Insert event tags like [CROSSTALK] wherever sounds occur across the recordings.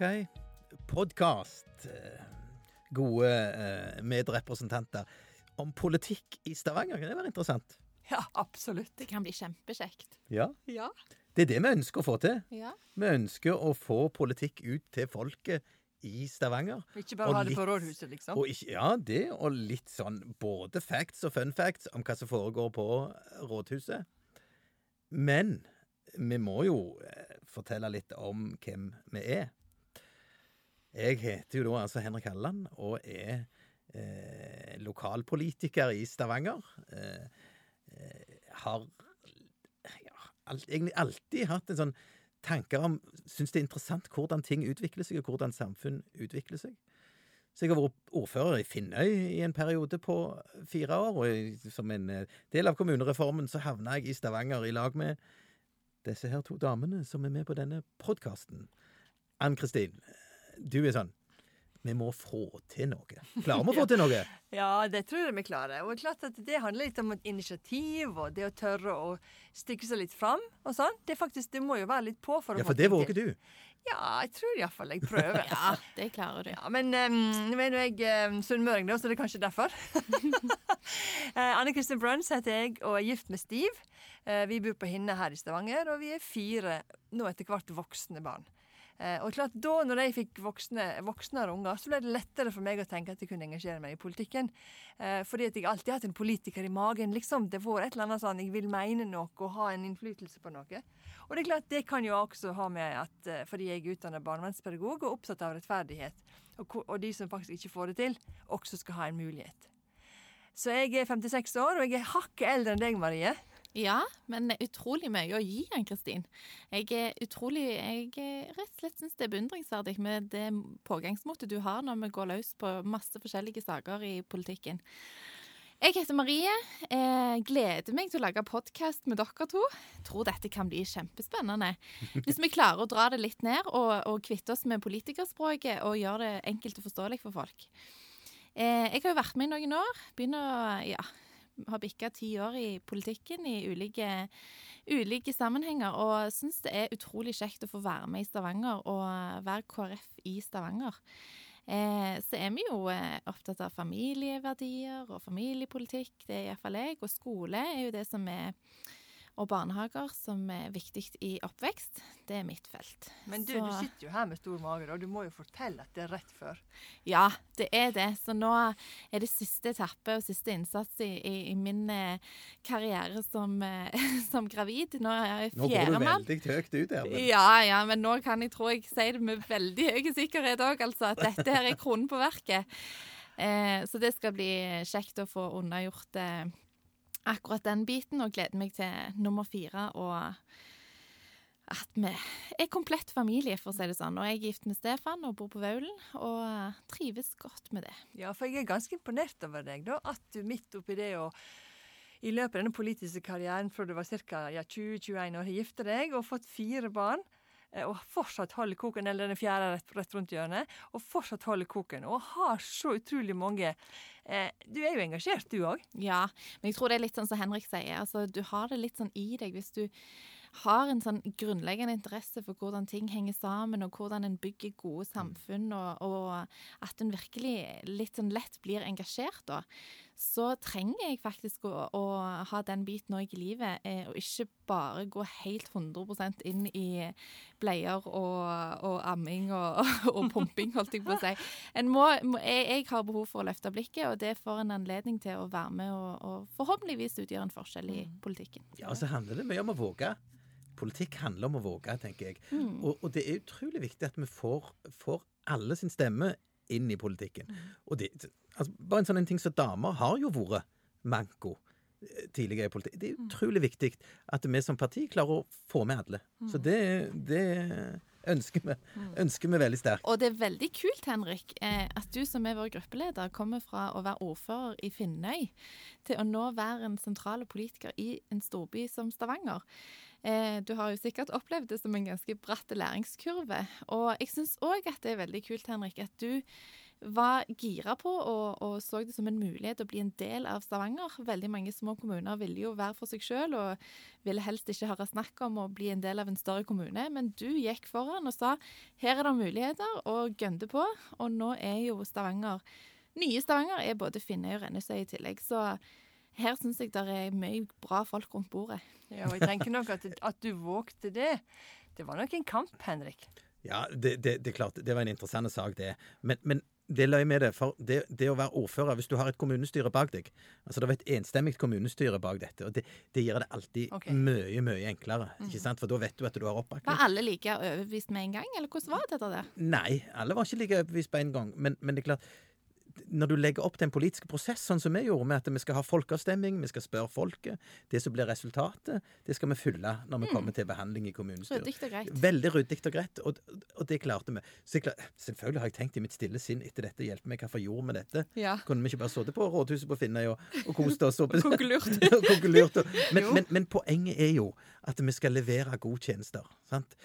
OK. Podkast. Gode eh, medrepresentanter. Om politikk i Stavanger, kan det være interessant? Ja, absolutt. Det kan bli kjempekjekt. Ja. Ja. Det er det vi ønsker å få til. Ja. Vi ønsker å få politikk ut til folket i Stavanger. Ikke bare ha det på rådhuset, liksom. Og ikke, ja, det, og litt sånn både facts og fun facts om hva som foregår på rådhuset. Men vi må jo eh, fortelle litt om hvem vi er. Jeg heter jo da altså Henrik Halland og er eh, lokalpolitiker i Stavanger. Eh, eh, har ja, alt, egentlig alltid hatt en sånn tanker om Syns det er interessant hvordan ting utvikler seg, og hvordan samfunn utvikler seg. Så jeg har vært ordfører i Finnøy i en periode på fire år, og som en eh, del av kommunereformen så havna jeg i Stavanger i lag med disse her to damene som er med på denne podkasten. Ann-Kristin, du er sånn Vi må få til noe. Klarer vi å få til noe? [LAUGHS] Ja, det tror jeg vi klarer. Og klart at det handler litt om et initiativ og det å tørre å stikke seg litt fram og sånn. Det, faktisk, det må jo være litt på for å Ja, for det våger du. Ja, jeg tror iallfall jeg prøver. [LAUGHS] Ja, det klarer du. Ja, men um, er jeg um, sunnmøring, da, så det er kanskje derfor. [LAUGHS] Eh, Anne Kristin Bruns heter jeg og er gift med Stiv. Uh, vi bor på Hinne her i Stavanger, og vi er fire nå etter hvert voksne barn. Eh, og klart, da når jeg fikk voksne, voksnere unger, så ble det lettere for meg å tenke at jeg kunne engasjere meg i politikken. Eh, fordi at jeg alltid har hatt en politiker i magen. liksom. Det var et eller annet sånn, Jeg vil mene noe og ha en innflytelse på noe. Og det er klart, det kan jo også ha med at eh, fordi jeg er utdannet barnevernspedagog og opptatt av rettferdighet, og, og de som faktisk ikke får det til, også skal ha en mulighet. Så jeg er 56 år, og jeg er hakket eldre enn deg, Marie. Ja, men utrolig mye å gi, Ann-Kristin. Jeg er utrolig Jeg rett og slett syns det er beundringsverdig med det pågangsmotet du har når vi går løs på masse forskjellige saker i politikken. Jeg heter Marie. Jeg gleder meg til å lage podkast med dere to. Jeg Tror dette kan bli kjempespennende. Hvis vi klarer å dra det litt ned og, og kvitte oss med politikerspråket og gjøre det enkelt og forståelig for folk. Eh, jeg har jo vært med i noen år. Begynner å ja, har bikka ti år i politikken i ulike, ulike sammenhenger, og syns det er utrolig kjekt å få være med i Stavanger og være KrF i Stavanger. Eh, så er vi jo eh, opptatt av familieverdier og familiepolitikk, det er iallfall jeg. Og skole er jo det som er Og barnehager, som er viktig i oppvekst. Det er mitt felt. Men du, Så- du sitter jo her med stor mage, og du må jo fortelle at det er rett før. Ja, det er det. Så nå er det siste etappe og siste innsats i, i, i min eh, karriere som, eh, [LAUGHS] som gravid. Nå er jeg Nå går du veldig høyt ut her. Men. Ja, ja, men nå kan jeg tro jeg sier det med veldig høy sikkerhet òg, altså. At dette her er kronen på verket. Eh, så det skal bli kjekt å få unnagjort eh, akkurat den biten, og gleder meg til nummer fire og at vi er komplett familie, for å si det sånn. Og jeg er gift med Stefan og bor på Vaulen, og trives godt med det. Ja, for jeg er ganske imponert over deg, da. At du midt oppi det og i løpet av denne politiske karrieren fra du var ca. Ja, 20-21 år, har gifta deg og fått fire barn. Eh, Og fortsatt holder koken, eller den fjerde rett, rett rundt hjørnet, og fortsatt holder koken. Og har så utrolig mange eh, Du er jo engasjert, du òg. Ja, men jeg tror det er litt sånn som Henrik sier. Altså, du har det litt sånn i deg hvis du har en sånn grunnleggende interesse for hvordan ting henger sammen, og hvordan en bygger gode samfunn, og, og at en virkelig litt sånn lett blir engasjert da, så trenger jeg faktisk å, å ha den biten òg i livet, eh, og ikke bare gå helt 100% inn i bleier og, og amming og, [LAUGHS] og pumping, holdt jeg på å si. En må, må, jeg, jeg har behov for å løfte blikket, og det får en anledning til å være med og, og forhåpentligvis utgjøre en forskjell i politikken. Ja, og så handler det mye om å våge. Politikk handler om å våge, tenker jeg. Mm. Og, og det er utrolig viktig at vi får, får alle sin stemme inn i politikken. Og det, altså, bare en sånn ting som damer har jo vært manko eh, tidligere i politikk. Det er utrolig viktig at vi som parti klarer å få med alle. Så det, det ønsker vi, ønsker vi veldig sterkt. Og det er veldig kult, Henrik, eh, at du som er vår gruppeleder, kommer fra å være ordfører i Finnøy til å nå være en sentral politiker i en storby som Stavanger. Eh, du har jo sikkert opplevd det som en ganske bratt læringskurve. Og jeg syns òg at det er veldig kult, Henrik, at du var gira på og, og så det som en mulighet å bli en del av Stavanger. Veldig mange små kommuner ville jo være for seg sjøl og ville helst ikke høre snakk om å bli en del av en større kommune. Men du gikk foran og sa her er det muligheter, og gønte på. Og nå er jo Stavanger Nye Stavanger er både Finnøy og Rennesøy i tillegg. Så her syns jeg det er mye bra folk rundt bordet. Ja, og jeg tenker nok at, at du vågte det. Det var nok en kamp, Henrik. Ja, det, det, det er klart, det var en interessant sak, det. Men, men det løy med det. For det, det, å være ordfører, hvis du har et kommunestyre bak deg Altså det var et enstemmig kommunestyre bak dette, og det, det gjør det alltid okay. mye, mye enklere. ikke sant? For da vet du at du har oppbakning. Var alle like overbevist med en gang, eller hvordan var dette der? Nei, alle var ikke like overbevist på en gang. Men, men det er klart, når du legger opp til en politisk prosess, sånn som vi gjorde, med at vi skal ha folkeavstemning, vi skal spørre folket, det som blir resultatet, det skal vi fylle når vi kommer til behandling i kommunestyret. Ryddig og greit. Veldig ryddig og greit, og, og det klarte vi. Så jeg klar, selvfølgelig har jeg tenkt i mitt stille sinn etter dette hjelpe meg, hvorfor gjorde vi dette? Ja. Kunne vi ikke bare sittet på rådhuset på Finnøy og, og kost oss? [LAUGHS] Og, Konkurrert. [LAUGHS] og men, men, men poenget er jo at vi skal levere gode tjenester. sant?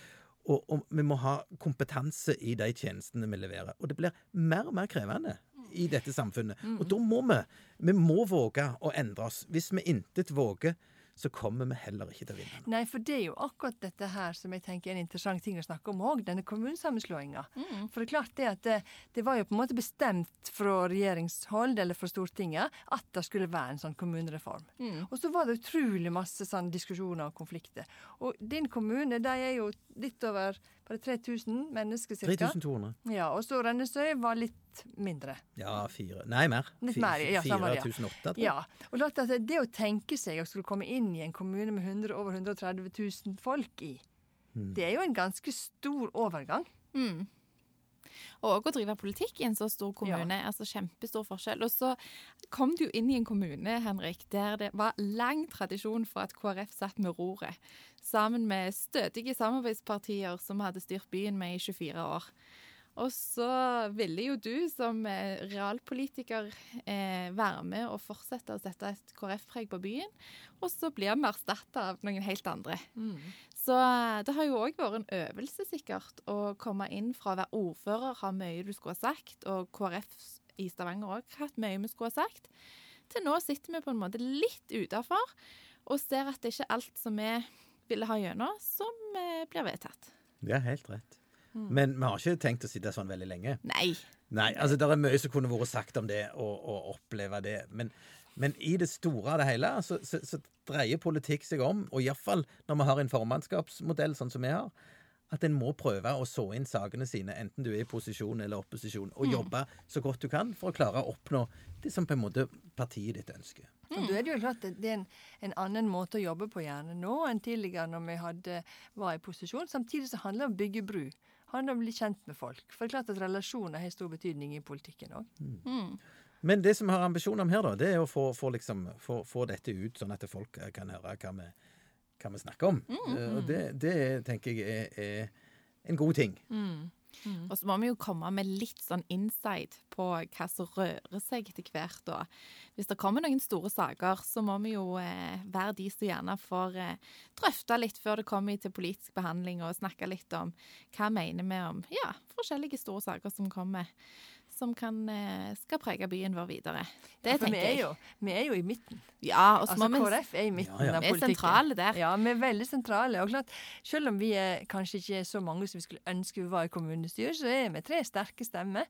Og, og vi må ha kompetanse i de tjenestene vi leverer. Og det blir mer og mer krevende i dette samfunnet. Og da må vi vi må våge å endre oss. Hvis vi intet våger, så kommer vi heller ikke til å vinne. Nei, for det er jo akkurat dette her som jeg tenker er en interessant ting å snakke om òg, denne kommunesammenslåinga. For det er klart det at det, det var jo på en måte bestemt fra regjeringshold eller fra Stortinget at det skulle være en sånn kommunereform. Og så var det utrolig masse sånn diskusjoner og konflikter. Og din kommune, de er jo litt over bare 3000 mennesker ca. 3200. Ja, og så Rennesøy var litt mindre. Ja, fire Nei, mer. Litt mer, ja, samme det, ja. 4008, tror jeg. Ja, og klart at det å tenke seg å skulle komme inn i en kommune med 100, over 130 000 folk i, det er jo en ganske stor overgang. Mm. Og å drive politikk i en så stor kommune, altså kjempestor forskjell. Og så kom du inn i en kommune, Henrik, der det var lang tradisjon for at KrF satt med roret, sammen med stødige samarbeidspartier som hadde styrt byen med i 24 år. Og så ville jo du som eh, realpolitiker eh, være med og fortsette å sette et KrF-preg på byen, og så blir vi erstatta av noen helt andre. Så eh, det har jo òg vært en øvelse, sikkert, å komme inn fra å være ordfører, ha mye du skulle ha sagt, og KrF i Stavanger òg hatt mye vi skulle ha sagt, til nå sitter vi på en måte litt utafor og ser at det ikke er alt som vi ville ha gjennom, som eh, blir vedtatt. Det er helt rett. Men vi har ikke tenkt å sitte sånn veldig lenge. Nei. Nei, altså det er mye som kunne vært sagt om det, og, og oppleve det. Men, men i det store av det hele så, så, så dreier politikk seg om, og iallfall når vi har en formannskapsmodell sånn som vi har, at en må prøve å så inn sakene sine, enten du er i posisjon eller opposisjon, og jobbe så godt du kan for å klare å oppnå det som på en måte partiet ditt ønsker. Og da er det jo klart at det er en, en annen måte å jobbe på gjerne nå enn tidligere når vi hadde, var i posisjon. Samtidig så handler det om å bygge bru. Handler om å bli kjent med folk. For det er klart at relasjoner har stor betydning i politikken òg. Men det som vi har ambisjon om her, da, det er å få, få, liksom, få, få dette ut, sånn at folk kan høre hva vi, hva vi snakker om. Mm, Og det, det tenker jeg er, er en god ting. Og så må vi jo komme med litt sånn insight på hva som rører seg etter hvert. da. Hvis det kommer noen store saker, så må vi jo eh, være de som gjerne får eh, drøfte litt før det kommer til politisk behandling, og snakke litt om hva mener vi om ja, forskjellige store saker som kommer, som kan, eh, skal prege byen vår videre. Det Ja, for vi tenker er, jeg. jo, vi er jo i midten. Ja, og så Altså må KrF er i midten Ja, ja. av Vi er sentrale der. Ja, vi er veldig sentrale. Og klart, selv om vi er kanskje ikke er så mange som vi skulle ønske vi var i kommunestyret, så er vi tre sterke stemmer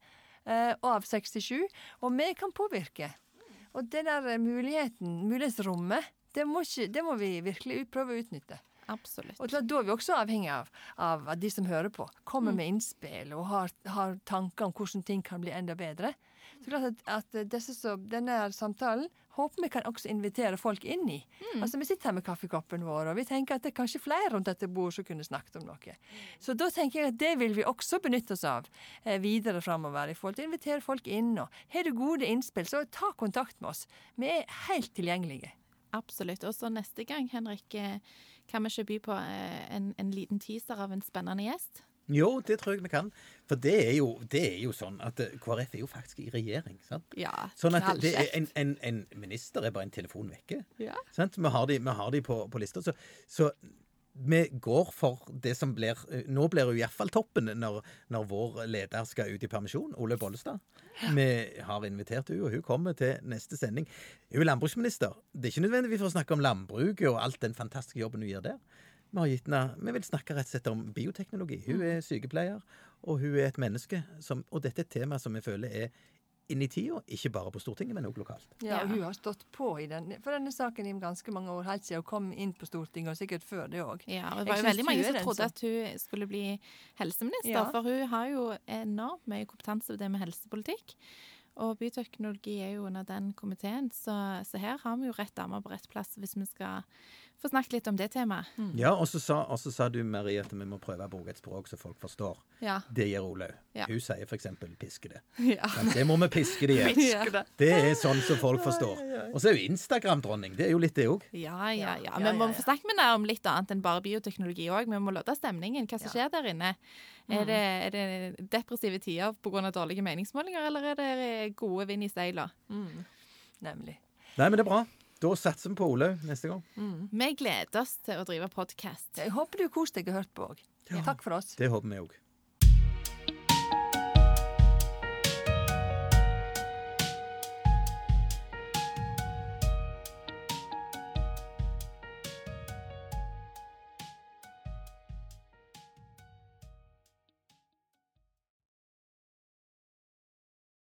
eh, av 67, og vi kan påvirke. Og det der eh, muligheten, mulighetsrommet, det må, ikke, det må vi virkelig prøve å utnytte. Absolutt. Og Da er vi også avhengig av, av at de som hører på, kommer Mm. med innspill og har, har tanker om hvordan ting kan bli enda bedre. Så klart at, at som, denne samtalen håper vi kan også invitere folk inn i. Mm. Altså Vi sitter her med kaffekoppen vår, og vi tenker at det er kanskje flere rundt dette bordet som kunne snakket om noe. Så da tenker jeg at det vil vi også benytte oss av eh, videre framover. I forhold til å invitere folk inn. og Har du gode innspill, så ta kontakt med oss. Vi er helt tilgjengelige. Absolutt. Og så neste gang, Henrik, eh, kan vi ikke by på eh, en, en liten teaser av en spennende gjest? Jo, det tror jeg vi kan. For det er jo, det er jo sånn at eh, KrF er jo faktisk i regjering. sant? Ja, Sånn at en, en, en minister er bare en telefon vekke. Ja. Sant? Vi har de, vi har de på, på lista. Så, så vi går for det som blir Nå blir jo iallfall toppen når, når vår leder skal ut i permisjon, Ole Bollestad. Vi har invitert henne, og hun kommer til neste sending. Hun er landbruksminister. Det er ikke nødvendigvis for å snakke om landbruket og alt den fantastiske jobben hun gjør der. Vi, har gitt henne, vi vil snakke rett og slett om bioteknologi. Hun er sykepleier, og hun er et menneske. Som, og dette er et tema som vi føler er inn i tida, ikke bare på Stortinget, men òg lokalt. Ja, og hun har stått på i den, for denne saken i ganske mange år, helt siden hun kom inn på Stortinget, og sikkert før det òg. Ja, og det var jo veldig mange som trodde at hun skulle bli helseminister, Ja. for hun har jo enormt mye kompetanse på det med helsepolitikk. Og byteknologi er jo under den komiteen, så, så her har vi jo rett dame på rett plass hvis vi skal få snakket litt om det temaet. Ja, og så sa, sa du, Marie, at vi må prøve å bruke et språk som folk forstår. Ja. Det gjør Olaug. Ja. Hun sier f.eks. 'piske det'. [LAUGHS] ja. Men det må vi piske det i. Det er sånn som folk forstår. Og så er jo Instagram-dronning. Det er jo litt det òg. Ja, ja, ja. Ja, må vi få snakke med henne om litt annet enn bare bioteknologi òg. Vi må lodde stemningen. Hva som skjer der inne. Er det, er det depressive tider pga. dårlige meningsmålinger, eller er det gode vind i seila? Mm. Nemlig. Nei, men det er bra. Da satser vi på Olaug neste gang. Vi gleder oss til å drive podkast. Jeg håper du koser deg og hørt på òg. Takk for oss. Det håper vi òg.